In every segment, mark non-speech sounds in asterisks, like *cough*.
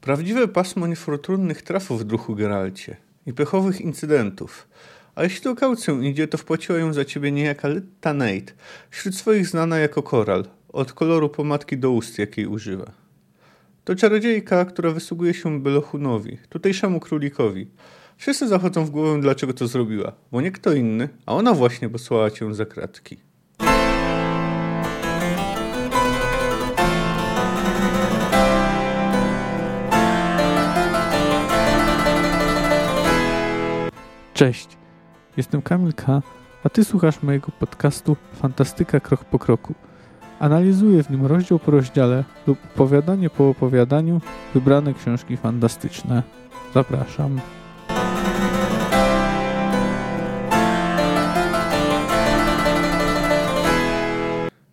Prawdziwe pasmo niefortunnych trafów w duchu Geralcie i pechowych incydentów. A jeśli o kaucję idzie, to wpłaciła ją za ciebie niejaka Lytta Nate, wśród swoich znana jako koral, od koloru pomadki do ust, jakiej używa. To czarodziejka, która wysługuje się Belochunowi, tutejszemu królikowi. Wszyscy zachodzą w głowę, dlaczego to zrobiła, bo nie kto inny, a ona właśnie posłała cię za kratki. Cześć, jestem Kamil K., a Ty słuchasz mojego podcastu Fantastyka Krok po Kroku. Analizuję w nim rozdział po rozdziale lub opowiadanie po opowiadaniu wybrane książki fantastyczne. Zapraszam.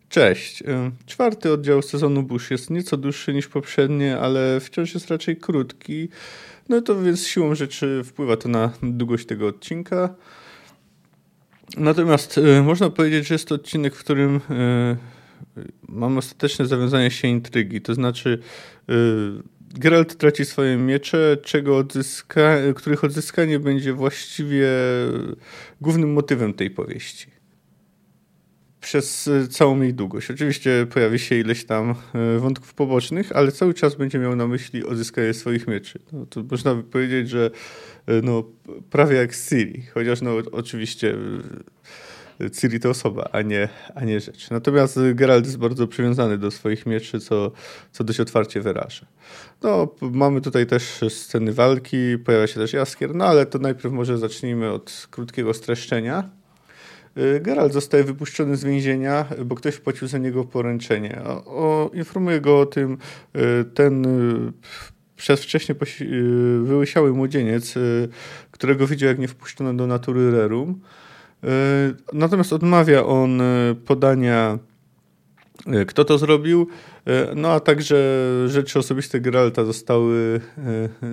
Cześć. Czwarty oddział sezonu Bush jest nieco dłuższy niż poprzednie, ale wciąż jest raczej krótki. No to więc siłą rzeczy wpływa to na długość tego odcinka. Natomiast y, można powiedzieć, że jest to odcinek, w którym y, mamy ostateczne zawiązanie się intrygi. To znaczy y, Geralt traci swoje miecze, czego odzyska, których odzyskanie będzie właściwie głównym motywem tej powieści przez e, całą jej długość. Oczywiście pojawi się ileś tam e, wątków pobocznych, ale cały czas będzie miał na myśli odzyskanie swoich mieczy. No, to można by powiedzieć, że e, no, prawie jak Ciri, chociaż no, oczywiście Ciri to osoba, a nie, a nie rzecz. Natomiast Geralt jest bardzo przywiązany do swoich mieczy, co, co dość otwarcie wyraża. No, mamy tutaj też sceny walki, pojawia się też Jaskier, no ale to najpierw może zacznijmy od krótkiego streszczenia. Y, Geralt zostaje wypuszczony z więzienia, bo ktoś wpłacił za niego poręczenie. O, o, informuje go o tym y, ten y, przez wyłysiały młodzieniec, którego widział, jak nie wpuszczono do natury rerum. Natomiast odmawia on podania, kto to zrobił, no a także rzeczy osobiste Geralta zostały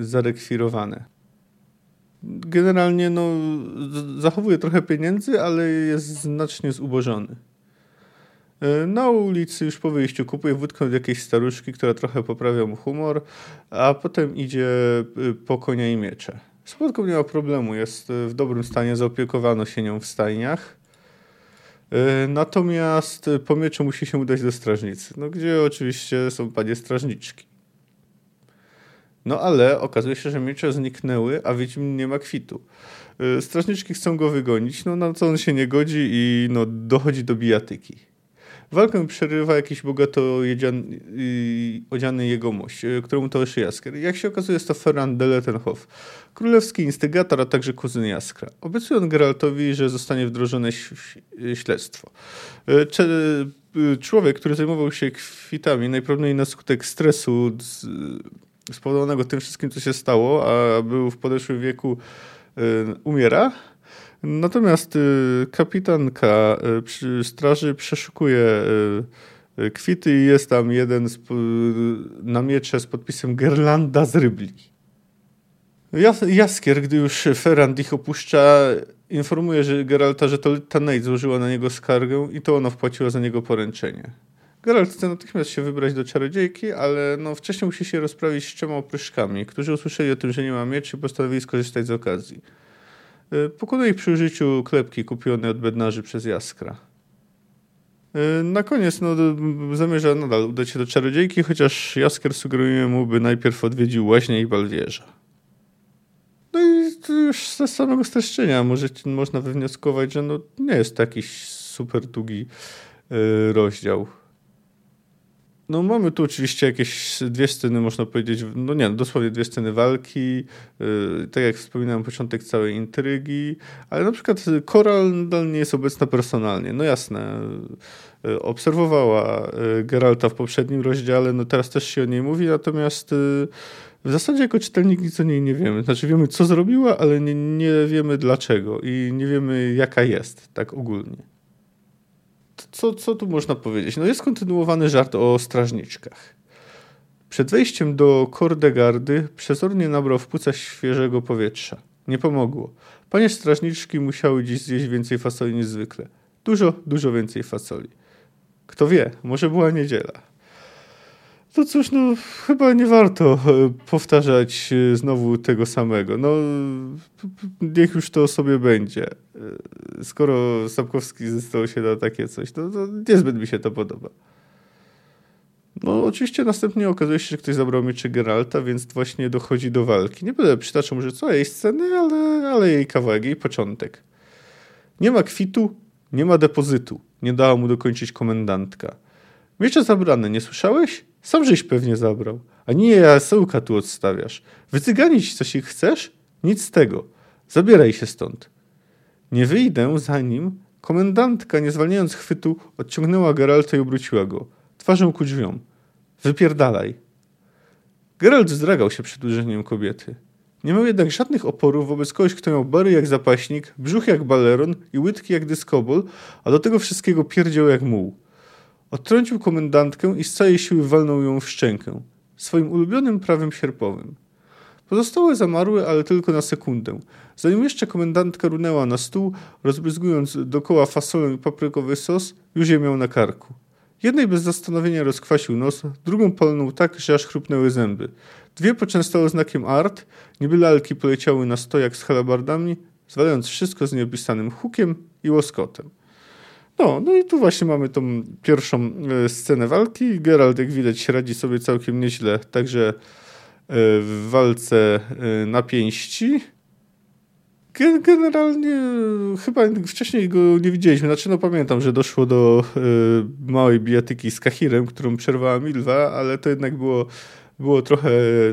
zarekwirowane generalnie no, zachowuje trochę pieniędzy, ale jest znacznie zubożony. E, na ulicy już po wyjściu kupuje wódkę od jakiejś staruszki, która trochę poprawia mu humor, a potem idzie y, po konia i miecze. Z nie ma problemu, jest w dobrym stanie, zaopiekowano się nią w stajniach. E, natomiast po mieczu musi się udać do strażnicy, no, gdzie oczywiście są panie strażniczki. No ale okazuje się, że miecze zniknęły, a Wiedźmin nie ma kwitu. Y, strażniczki chcą go wygonić, no na co on się nie godzi i no, dochodzi do bijatyki. Walkę przerywa jakiś bogato odziany jegomość, y, któremu towarzyszy Jaskier. Jak się okazuje, jest to Ferran de Lettenhoff, królewski instygator, a także kuzyn Jaskra. Obiecuje on Geraltowi, że zostanie wdrożone śledztwo. Y, człowiek, który zajmował się kwitami, najprawdopodobniej na skutek stresu spowodowanego tym wszystkim, co się stało, a był w podeszłym wieku, y, umiera. Natomiast y, kapitanka y, straży przeszukuje kwity i jest tam jeden z, na miecze z podpisem Gerlanda z Rybli. Jaskier, gdy już Ferrand ich opuszcza, informuje że Geralta, że to Tanate złożyła na niego skargę i to ona wpłaciła za niego poręczenie. Geralt chce natychmiast się wybrać do czarodziejki, ale no wcześniej musi się rozprawić z trzema opryszkami, którzy usłyszeli o tym, że nie ma mieczy i postanowili skorzystać z okazji. Y, pokonuje ich przy użyciu klepki kupionej od bednarzy przez Jaskra. Y, na koniec no, zamierza nadal udać się do czarodziejki, chociaż Jaskier sugeruje mu, by najpierw odwiedził łaźnię i balwierza. No i już ze samego streszczenia może, można wywnioskować, że no, nie jest to jakiś super długi y, rozdział. No mamy tu oczywiście jakieś dwie sceny, można powiedzieć, no nie, dosłownie dwie sceny walki, yy, tak jak wspominałem, początek całej intrygi, ale na przykład Koral nadal nie jest obecna personalnie. No jasne, yy, obserwowała yy, Geralta w poprzednim rozdziale, no teraz też się o niej mówi, natomiast yy, w zasadzie jako czytelnik nic o niej nie wiemy. Znaczy wiemy, co zrobiła, ale nie, nie wiemy dlaczego i nie wiemy, jaka jest, tak ogólnie co, co tu można powiedzieć? No jest kontynuowany żart o strażniczkach. Przed wejściem do Kordegardy przezornie nabrał w płuca świeżego powietrza. Nie pomogło. Panie strażniczki musiały dziś zjeść więcej fasoli niż zwykle. Dużo, dużo więcej fasoli. Kto wie, może była niedziela. To cóż, no chyba nie warto e, powtarzać e, znowu tego samego. No niech już to sobie będzie. E, skoro Sapkowski zdecydował się na takie coś, to, to niezbyt mi się to podoba. No oczywiście następnie okazuje się, że ktoś zabrał miecze Geralta, więc właśnie dochodzi do walki. Nie będę przytaczał może całej sceny, ale, ale jej kawałek, jej początek. Nie ma kwitu, nie ma depozytu. Nie dała mu dokończyć komendantka. Miecze zabrane, nie słyszałeś? Sam żeś pewnie zabrał. A nie jasełka tu odstawiasz. Wycyganić coś ich chcesz? Nic z tego. Zabieraj się stąd. Nie wyjdę, zanim komendantka, nie zwalniając chwytu, odciągnęła Geralta i obróciła go. Twarzą ku drzwiom. Wypierdalaj. Geralt zdragał się przed uderzeniem kobiety. Nie miał jednak żadnych oporów wobec kogoś, kto miał bary jak zapaśnik, brzuch jak baleron i łydki jak dyskobol, a do tego wszystkiego pierdział jak muł. Odtrącił komendantkę i z całej siły walnął ją w szczękę, swoim ulubionym prawem sierpowym. Pozostałe zamarły, ale tylko na sekundę. Zanim jeszcze komendantka runęła na stół, rozbryzgując dokoła fasolę i paprykowy sos, już je miał na karku. Jednej bez zastanowienia rozkwasił nos, drugą polnął tak, że aż chrupnęły zęby. Dwie poczęstały znakiem art, niby lalki poleciały na stojak z halabardami, zwalając wszystko z nieopisanym hukiem i łoskotem. No, no i tu właśnie mamy tą pierwszą e, scenę walki. Geralt, jak widać, radzi sobie całkiem nieźle, także e, w walce e, na pięści. Generalnie chyba wcześniej go nie widzieliśmy. Znaczy, no pamiętam, że doszło do małej bijatyki z Kahirem, którą przerwała Milwa, ale to jednak było, było trochę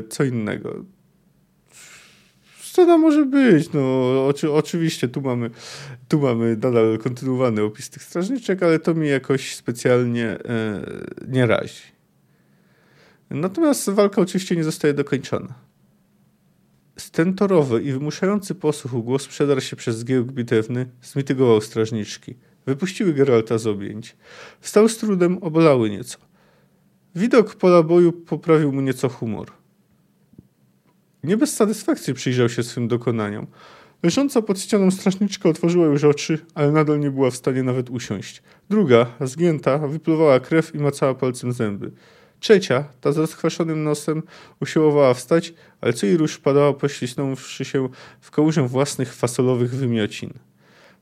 co innego scena może być. No, oczy, oczywiście tu mamy, tu mamy nadal kontynuowany opis tych strażniczek, ale to mi jakoś specjalnie e, nie razi. Natomiast walka oczywiście nie zostaje dokończona. Stentorowy i wymuszający posłuch głos przedarł się przez zgiełk bitewny, zmitygował strażniczki. Wypuściły Geralta z objęć. Wstał z trudem, obolały nieco. Widok pola boju poprawił mu nieco humor. Nie bez satysfakcji przyjrzał się swym dokonaniom. Leżąca pod ścianą strażniczka otworzyła już oczy, ale nadal nie była w stanie nawet usiąść. Druga, zgięta, wypluwała krew i macała palcem zęby. Trzecia, ta z rozkwaszonym nosem, usiłowała wstać, ale co jej rusz padała pośliznąwszy się w kałużę własnych fasolowych wymiocin.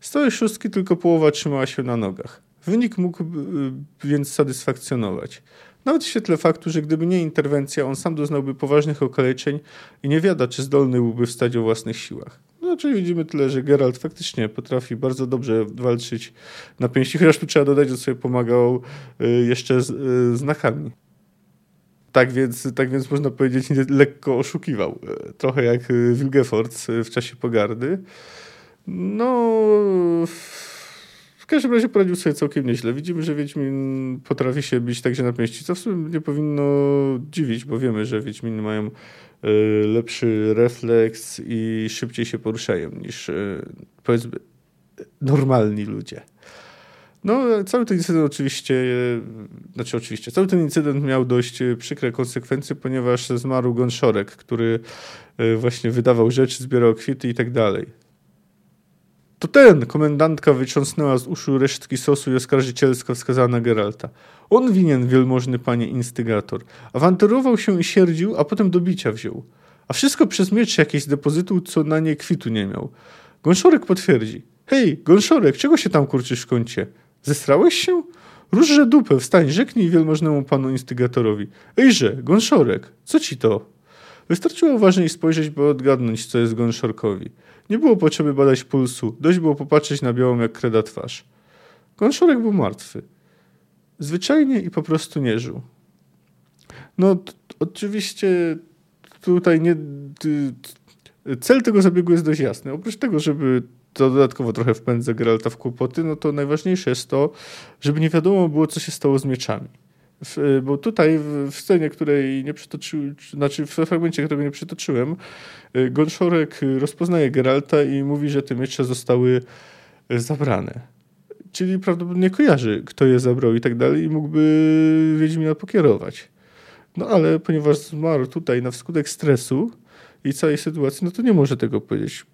Z całej szóstki tylko połowa trzymała się na nogach. Wynik mógł więc satysfakcjonować. Nawet w świetle faktu, że gdyby nie interwencja, on sam doznałby poważnych okaleczeń i nie wiada, czy zdolny byłby wstać o własnych siłach. No, czyli widzimy tyle, że Geralt faktycznie potrafi bardzo dobrze walczyć na pięści, chociaż tu trzeba dodać, że sobie pomagał y, jeszcze z, y, znakami. Tak więc, tak więc można powiedzieć, lekko oszukiwał. Y, trochę jak Wilgefort w czasie pogardy. No każdym razie poradził sobie całkiem nieźle. Widzimy, że Wiedźmin potrafi się bić także na pięści, co w sumie nie powinno dziwić, bo wiemy, że Wiedźminy mają lepszy refleks i szybciej się poruszają niż e, powiedzmy normalni ludzie. No, cały ten incydent oczywiście, e, znaczy oczywiście, cały ten incydent miał dość przykre konsekwencje, ponieważ zmarł Gonszorek, który właśnie wydawał rzeczy, zbierał kwity i tak dalej. To ten, komendantka wytrząsnęła z uszu resztki sosu i oskarżycielsko wskazała na Geralta. On winien, wielmożny panie instygator. Awanturował się i sierdził, a potem do bicia wziął. A wszystko przez miecz jakieś z depozytu, co na nie kwitu nie miał. Gąszorek potwierdzi. Hej, Gąszorek, czego się tam kurczysz w kącie? Zestrałeś się? Różże dupę, wstań, rzeknij wielmożnemu panu instygatorowi. Ejże, Gąszorek, co ci to? Wystarczyło uważniej spojrzeć, by odgadnąć, co jest Gąszorkowi. Nie było potrzeby badać pulsu, dość było popatrzeć na białą jak kreda twarz. Gąszorek był martwy. Zwyczajnie i po prostu nie żył. No, oczywiście tutaj nie... Cel tego zabiegu jest dość jasny. Oprócz tego, żeby to dodatkowo trochę wpędza Geralta w kłopoty, no to najważniejsze jest to, żeby nie wiadomo było, co się stało z mieczami. W, bo tutaj w, scenie, której nie przytoczyłem, znaczy w fragmencie, którego nie przytoczyłem, y, Gonszorek rozpoznaje Geralta i mówi, że te miecze zostały y, zabrane. Czyli prawdopodobnie kojarzy, kto je zabrał i tak dalej i mógłby Wiedźmina pokierować. No ale ponieważ zmarł tutaj na wskutek stresu i całej sytuacji, no to nie może tego powiedzieć.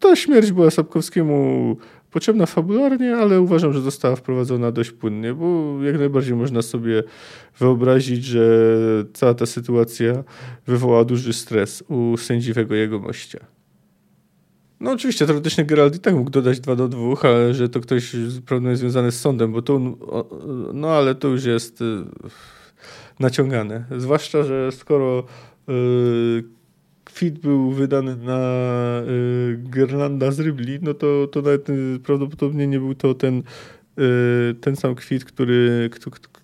Ta śmierć była Sapkowskiemu potrzebna fabularnie, ale uważam, że została wprowadzona dość płynnie, bo jak najbardziej można sobie wyobrazić, że cała ta sytuacja wywołała duży stres u sędziwego jego mościa. No oczywiście, teoretycznie Geralt i tak mógł dodać 2 do 2, ale że to ktoś prawdopodobnie związany z sądem, bo to, no ale to już jest y, naciągane. Zwłaszcza, że skoro yy, kwit był wydany na y, Gerlanda z Rybli, no to, to nawet y, prawdopodobnie nie był to ten, y, ten sam kwit, który,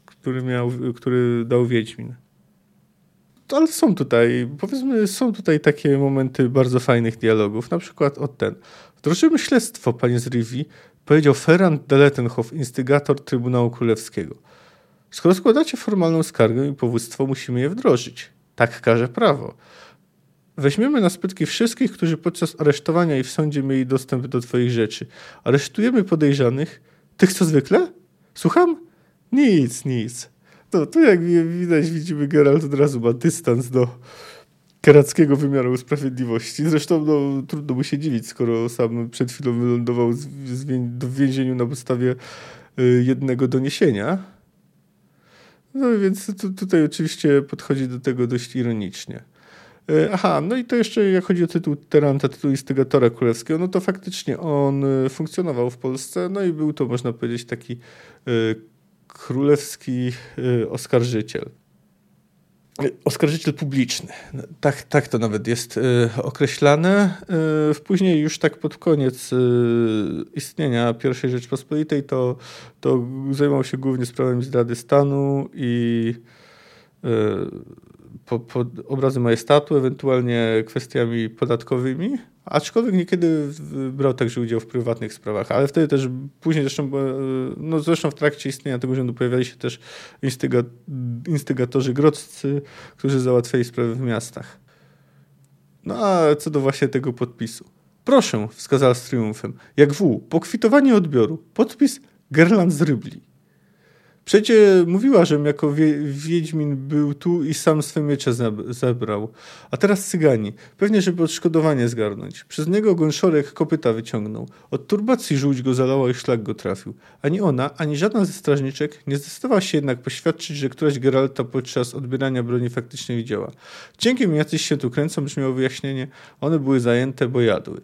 który, miał, który dał Wiedźmin. Ale są tutaj, powiedzmy, są tutaj takie momenty bardzo fajnych dialogów. Na przykład od ten. Wdrożymy śledztwo, panie z Rivi, powiedział Ferrand de Lettenhoff, instygator Trybunału Królewskiego. Skoro składacie formalną skargę i powództwo, musimy je wdrożyć. Tak każe prawo. Weźmiemy na spytki wszystkich, którzy podczas aresztowania i w sądzie mieli dostęp do twoich rzeczy. Aresztujemy podejrzanych. Tych co zwykle? Słucham? Nic, nic. No, tu jak widać, widzimy, Geralt od razu ma dystans do karackiego wymiaru sprawiedliwości. Zresztą no, trudno mu się dziwić, skoro sam przed chwilą wylądował w więzieniu na podstawie y, jednego doniesienia. No więc tu, tutaj oczywiście podchodzi do tego dość ironicznie. E, aha, no i to jeszcze jak chodzi o tytuł Teranta, tytuł instygatora królewskiego, no to faktycznie on e, funkcjonował w Polsce, no i był to, można powiedzieć, taki e, królewski oskarżyciel. Oskarżyciel publiczny. No, tak, tak to nawet jest określane. Później już tak pod koniec istnienia I Rzeczpospolitej to, to zajmował się głównie sprawami zdrady stanu i po, po obrazy majestatu, ewentualnie kwestiami podatkowymi, aczkolwiek niekiedy brał także udział w prywatnych sprawach, ale wtedy też później zresztą, no zresztą w trakcie istnienia tego urzędu pojawiali się też instyga, instygatorzy grodzcy, którzy załatwiali sprawy w miastach. No a co do właśnie tego podpisu. Proszę, wskazała z triumfem, jak w, pokwitowanie odbioru, podpis Gerland z Rybli. Przecie mówiła, że jako wie, Wiedźmin był tu i sam swe miecze zebrał. A teraz cygani. Pewnie, żeby odszkodowanie zgarnąć. Przez niego gąszorek kopyta wyciągnął. Od turbacji żółć go zalała i szlak go trafił. Ani ona, ani żadna ze strażniczek nie zdecydowała się jednak poświadczyć, że któraś Geralta podczas odbierania broni faktycznie widziała. Dzięki mi jacyś się tu kręcą, brzmiało wyjaśnienie. One były zajęte, bo jadły.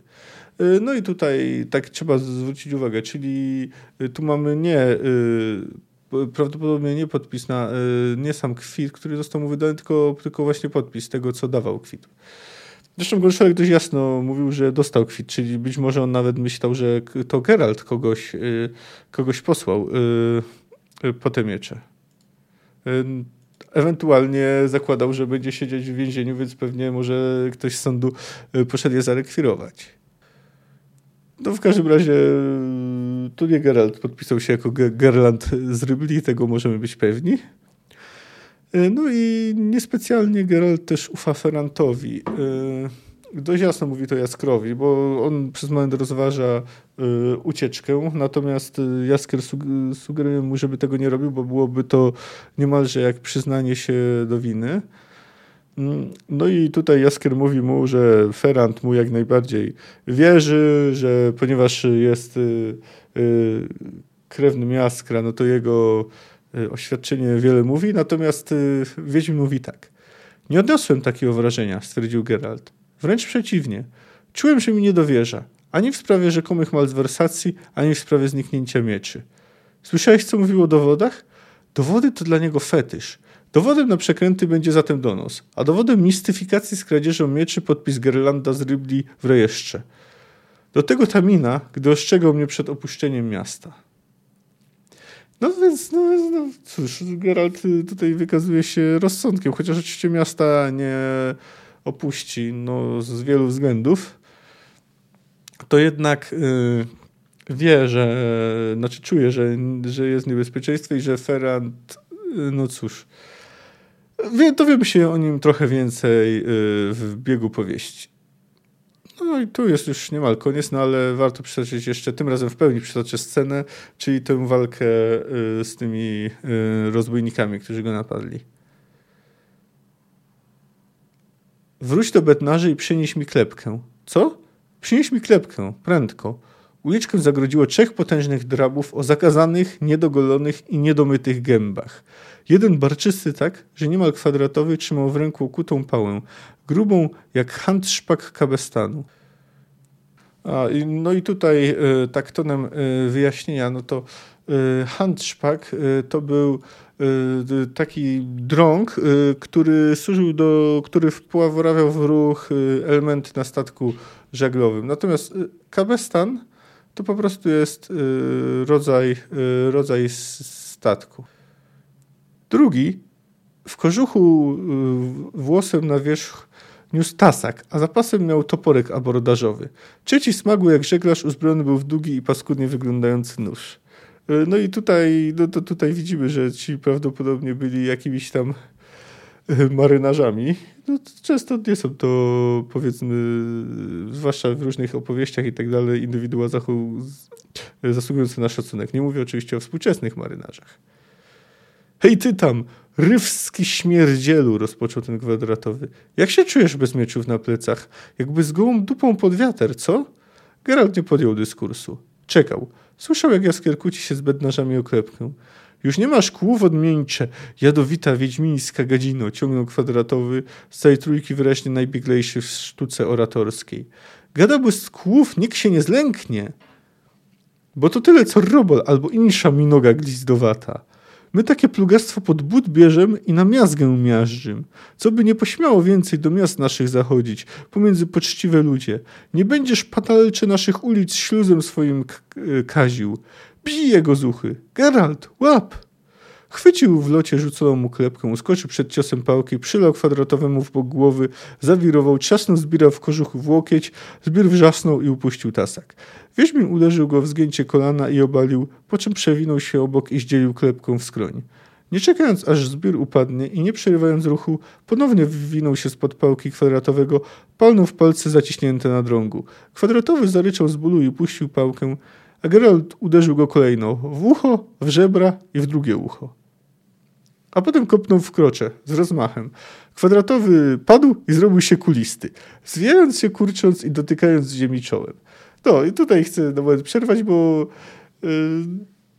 Y, no i tutaj tak trzeba zwrócić uwagę, czyli y, tu mamy nie y, prawdopodobnie nie podpis na, y, nie sam kwit, który został mu wydany, tylko, tylko właśnie podpis tego, co dawał kwit. Zresztą Gorszolek dość jasno mówił, że dostał kwit, czyli być może on nawet myślał, że to Geralt kogoś, y, kogoś posłał y, po te miecze. Ewentualnie zakładał, że będzie siedzieć w więzieniu, więc pewnie może ktoś z sądu poszedł je zarekwirować. No w każdym razie tu nie Geralt podpisał się jako Gerland z Rybli, tego możemy być pewni. E, no i niespecjalnie Geralt też ufa Ferrantowi. E, dość jasno mówi to Jaskrowi, bo on przez moment rozważa e, ucieczkę, natomiast Jaskier sugeruje mu, żeby tego nie robił, bo byłoby to niemalże jak przyznanie się do winy. Mm, no i tutaj Jaskier mówi mu, że Ferrand mu jak najbardziej wierzy, że ponieważ jest y, y, krewnym Jaskra, no to jego y, oświadczenie wiele mówi, natomiast Wiedźmin mówi tak. Nie odniosłem takiego wrażenia, stwierdził Geralt. Wręcz przeciwnie. Czułem, że mi nie dowierza. Ani w sprawie rzekomych malwersacji, ani w sprawie zniknięcia mieczy. Słyszałeś, co mówił o dowodach? Dowody to dla niego fetysz. Dowodem na przekręty będzie zatem donos, a dowodem mistyfikacji z kradzieżą mieczy podpis Gerlanda z Rybli w rejestrze. Do tego ta mina, gdy ostrzegał mnie przed opuszczeniem miasta. No więc, no, no cóż, Geralt tutaj wykazuje się rozsądkiem, chociaż oczywiście miasta nie opuści no, z wielu względów, to jednak y, wie, że, znaczy czuje, że, że jest niebezpieczeństwo i że Ferrand, y, no cóż, Wie, dowiemy się o nim trochę więcej y, w biegu powieści. No i tu jest już niemal koniec, no ale warto przytoczyć jeszcze, tym razem w pełni przytoczę scenę, czyli tę walkę y, z tymi y, rozbójnikami, którzy go napadli. Wróć do bednarzy i przynieś mi klepkę. Co? Przynieś mi klepkę, prędko. Uliczkę zagrodziło trzech potężnych drabów o zakazanych, niedogolonych i niedomytych gębach. Jeden barczysty tak, że niemal kwadratowy trzymał w ręku kutą pałę, grubą jak handszpak kabestanu. A, no i tutaj y, tak tonem y, wyjaśnienia, no to y, handszpak to był taki drąg, który służył do, który wpławiał w ruch elementy na statku żaglowym. Natomiast kabestan to po prostu jest rodzaj, rodzaj statku. Drugi w kożuchu włosem na wierzch niósł tasak, a zapasem miał toporek abordażowy. Trzeci smagły jak żeglarz uzbrojony był w długi i paskudnie wyglądający nóż. No i tutaj, no to tutaj widzimy, że ci prawdopodobnie byli jakimiś tam *laughs* marynarzami. No, często nie są to, powiedzmy, zwłaszcza w różnych opowieściach i tak dalej, indywidua zasługujące na szacunek. Nie mówię oczywiście o współczesnych marynarzach. Hej ty tam, rywski śmierdzielu, rozpoczął ten kwadratowy. Jak się czujesz bez mieczów na plecach? Jakby z gołą dupą pod wiater, co? Geralt nie podjął dyskursu. Czekał. Słyszał, jak Jaskier kłóci się z bednarzami o klepkę. Już nie masz kłów odmieńcze, jadowita wiedźmińska gadzino, ciągnął kwadratowy, z całej trójki wyraźnie najbieglejszy w sztuce oratorskiej. Gadałby z kłów, nikt się nie zlęknie. Bo to tyle, co robol albo insza minoga glizdowata. My takie plugastwo pod but bierzemy i na miazgę miażdżym. Co by nie pośmiało więcej do miast naszych zachodzić, pomiędzy poczciwe ludzie. Nie będziesz patalcze naszych ulic śluzem swoim kaził. Bij jego zuchy. Geralt, łap! Chwycił w locie rzuconą mu klepkę, uskoczył przed ciosem pałki, przylał kwadratowemu w bok głowy, zawirował, trzasnął zbira w kożuchu w łokieć, zbir wrzasnął i upuścił tasak. Wiedźmin uderzył go w zgięcie kolana i obalił, po czym przewinął się obok i zdzielił klepką w skroń. Nie czekając, aż zbiór upadnie i nie przerywając ruchu, ponownie wywinął się spod pałki kwadratowego, palnął w palce zaciśnięte na drągu. Kwadratowy zaryczał z bólu i puścił pałkę, a Geralt uderzył go kolejno w ucho, w żebra i w drugie ucho. A potem kopnął w krocze z rozmachem. Kwadratowy padł i zrobił się kulisty, zwijając się, kurcząc i dotykając ziemi czołem. No i tutaj chcę na przerwać, bo yy,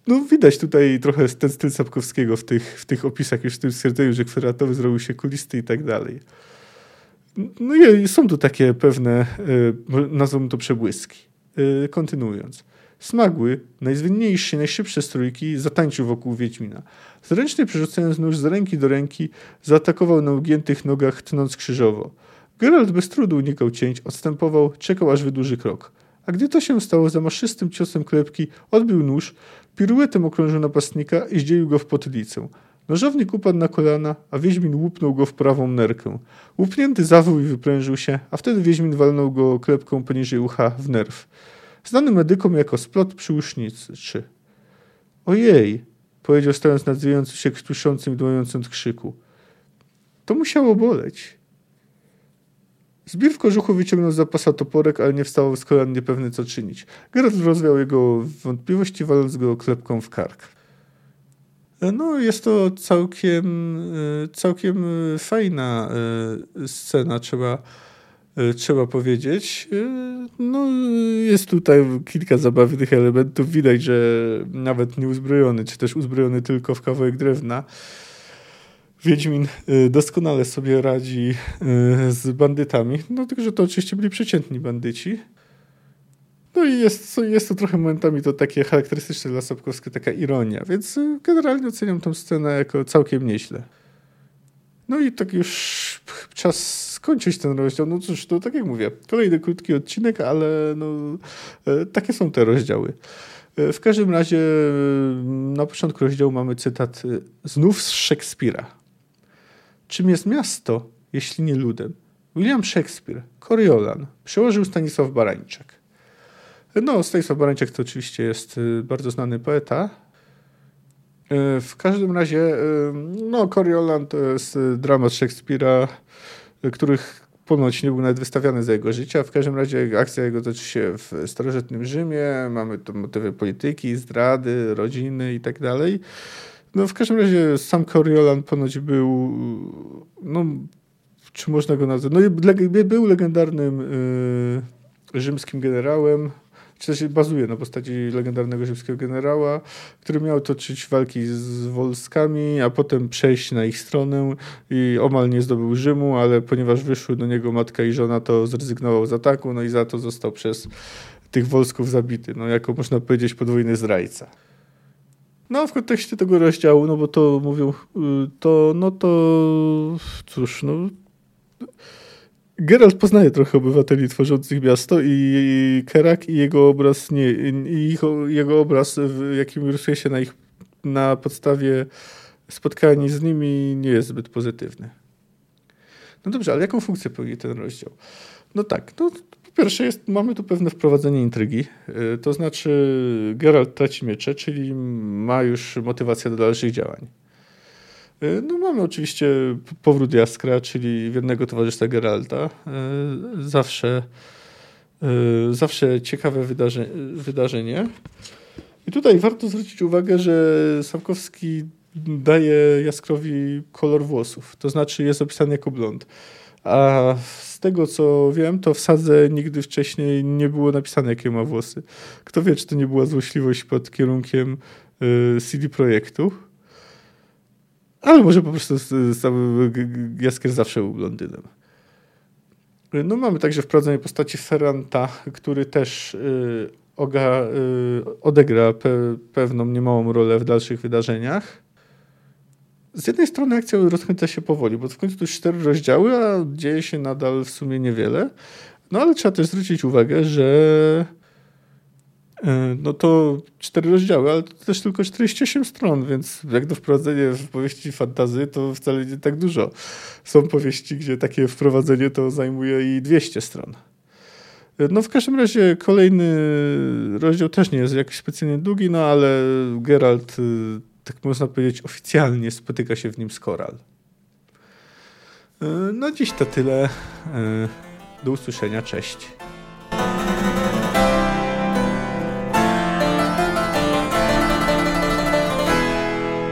no widać tutaj trochę ten styl Sapkowskiego w tych, w tych opisach, już w tym stwierdzeniu, że kwadratowy zrobił się kulisty i tak dalej. No i są tu takie pewne, yy, nazwą to przebłyski. Yy, kontynuując. Smagły, najzwinniejszy, najszybsze strójki, zatańczył wokół Wiedźmina. Zręcznie przerzucając nóż z ręki do ręki, zaatakował na ugiętych nogach, tnąc krzyżowo. Geralt bez trudu unikał cięć, odstępował, czekał aż wydłuży krok. A gdy to się stało, za maszystym ciosem klepki odbił nóż, piruetem okrążył napastnika i zdzielił go w potylicę. Nożownik upadł na kolana, a Wiedźmin łupnął go w prawą nerkę. Łupnięty zawył i wyprężył się, a wtedy Wiedźmin walnął go klepką poniżej ucha w nerw znany medykom jako splot przyłuszniczy. Ojej, powiedział stając nad zwijającym się krztuszącym i dłojącym krzyku. To musiało boleć. Zbir w kożuchu wyciągnął z zapasa toporek, ale nie wstał z kolan niepewny co czynić. Geralt rozwiał jego wątpliwości, waląc go klepką w kark. No, jest to całkiem, e, całkiem fajna e, scena, trzeba E, trzeba powiedzieć. E, no, jest tutaj kilka zabawnych elementów. Widać, że nawet nieuzbrojony, czy też uzbrojony tylko w kawałek drewna, Wiedźmin e, doskonale sobie radzi z bandytami. No, tylko, że to oczywiście byli przeciętni bandyci. No i jest, jest to trochę momentami to takie charakterystyczne dla Sapkowskiego, taka ironia, więc generalnie oceniam tę scenę jako całkiem nieźle. No i tak już czas skończyć ten rozdział. No cóż, to tak jak mówię, kolejny krótki odcinek, ale no, e, takie są te rozdziały. E, w każdym razie na początku rozdziału mamy cytat e, znów z Szekspira. Czym jest miasto, jeśli nie ludem? William Shakespeare, Coriolan, przełożył Stanisław Barańczak. No, Stanisław Barańczak to oczywiście jest bardzo znany poeta, w każdym razie, no, Coriolan to jest dramat Szekspira, których ponoć nie był nawet wystawiany za jego życia. W każdym razie akcja jego toczy się w starożytnym Rzymie. Mamy tu motywy polityki, zdrady, rodziny i tak dalej. No w każdym razie sam Coriolan ponoć był, no czy można go nazwać, no był legendarnym y, rzymskim generałem, czy też bazuje na postaci legendarnego rzymskiego generała, który miał toczyć walki z Wolskami, a potem przejść na ich stronę i omal nie zdobył Rzymu, ale ponieważ wyszły do niego matka i żona, to zrezygnował z ataku, no i za to został przez tych Wolsków zabity, no jako można powiedzieć podwójny zdrajca. No, w kontekście tego rozdziału, no bo to mówią, y, to, no to, cóż, no, Geralt poznaje trochę obywateli tworzących miasto i Kerak i jego obraz, nie, i jego obraz, jakim rysuje się na ich, na podstawie spotkań z nimi, nie jest zbyt pozytywny. No dobrze, ale jaką funkcję pełni ten rozdział? No tak, no pierwsze jest, mamy tu pewne wprowadzenie intrygi, y, to znaczy Geralt traci miecze, czyli ma już motywację do dalszych działań. Y, no mamy oczywiście powrót Jaskra, czyli wiernego towarzystwa Geralta. Y, zawsze, zawsze ciekawe wydarze, wydarzenie. I tutaj warto zwrócić uwagę, że Samkowski daje Jaskrowi kolor włosów, to znaczy jest opisany jako blond. A z tego co wiem, to w sadze nigdy wcześniej nie było napisane, jakie ma włosy. Kto wie, czy to nie była złośliwość pod kierunkiem y, CD Projektu. Ale może po prostu Jaskier zawsze był blondynem. No mamy także wprowadzenie postaci Ferranta, który też y, oga, y, odegra pe, pewną niemałą rolę w dalszych wydarzeniach z jednej strony akcja rozkręca się powoli, bo w końcu już cztery rozdziały, a dzieje się nadal w sumie niewiele. No ale trzeba też zwrócić uwagę, że no to cztery rozdziały, ale to też tylko 48 stron, więc jak do wprowadzenia w powieści fantazy to wcale nie tak dużo. Są powieści, gdzie takie wprowadzenie to zajmuje i 200 stron. E, no w każdym razie kolejny rozdział też nie jest jakiś specjalnie długi, no ale Geralt y, tak można powiedzieć, oficjalnie spotyka się w nim z Koral. E, no dziś to tyle. E, do usłyszenia, cześć.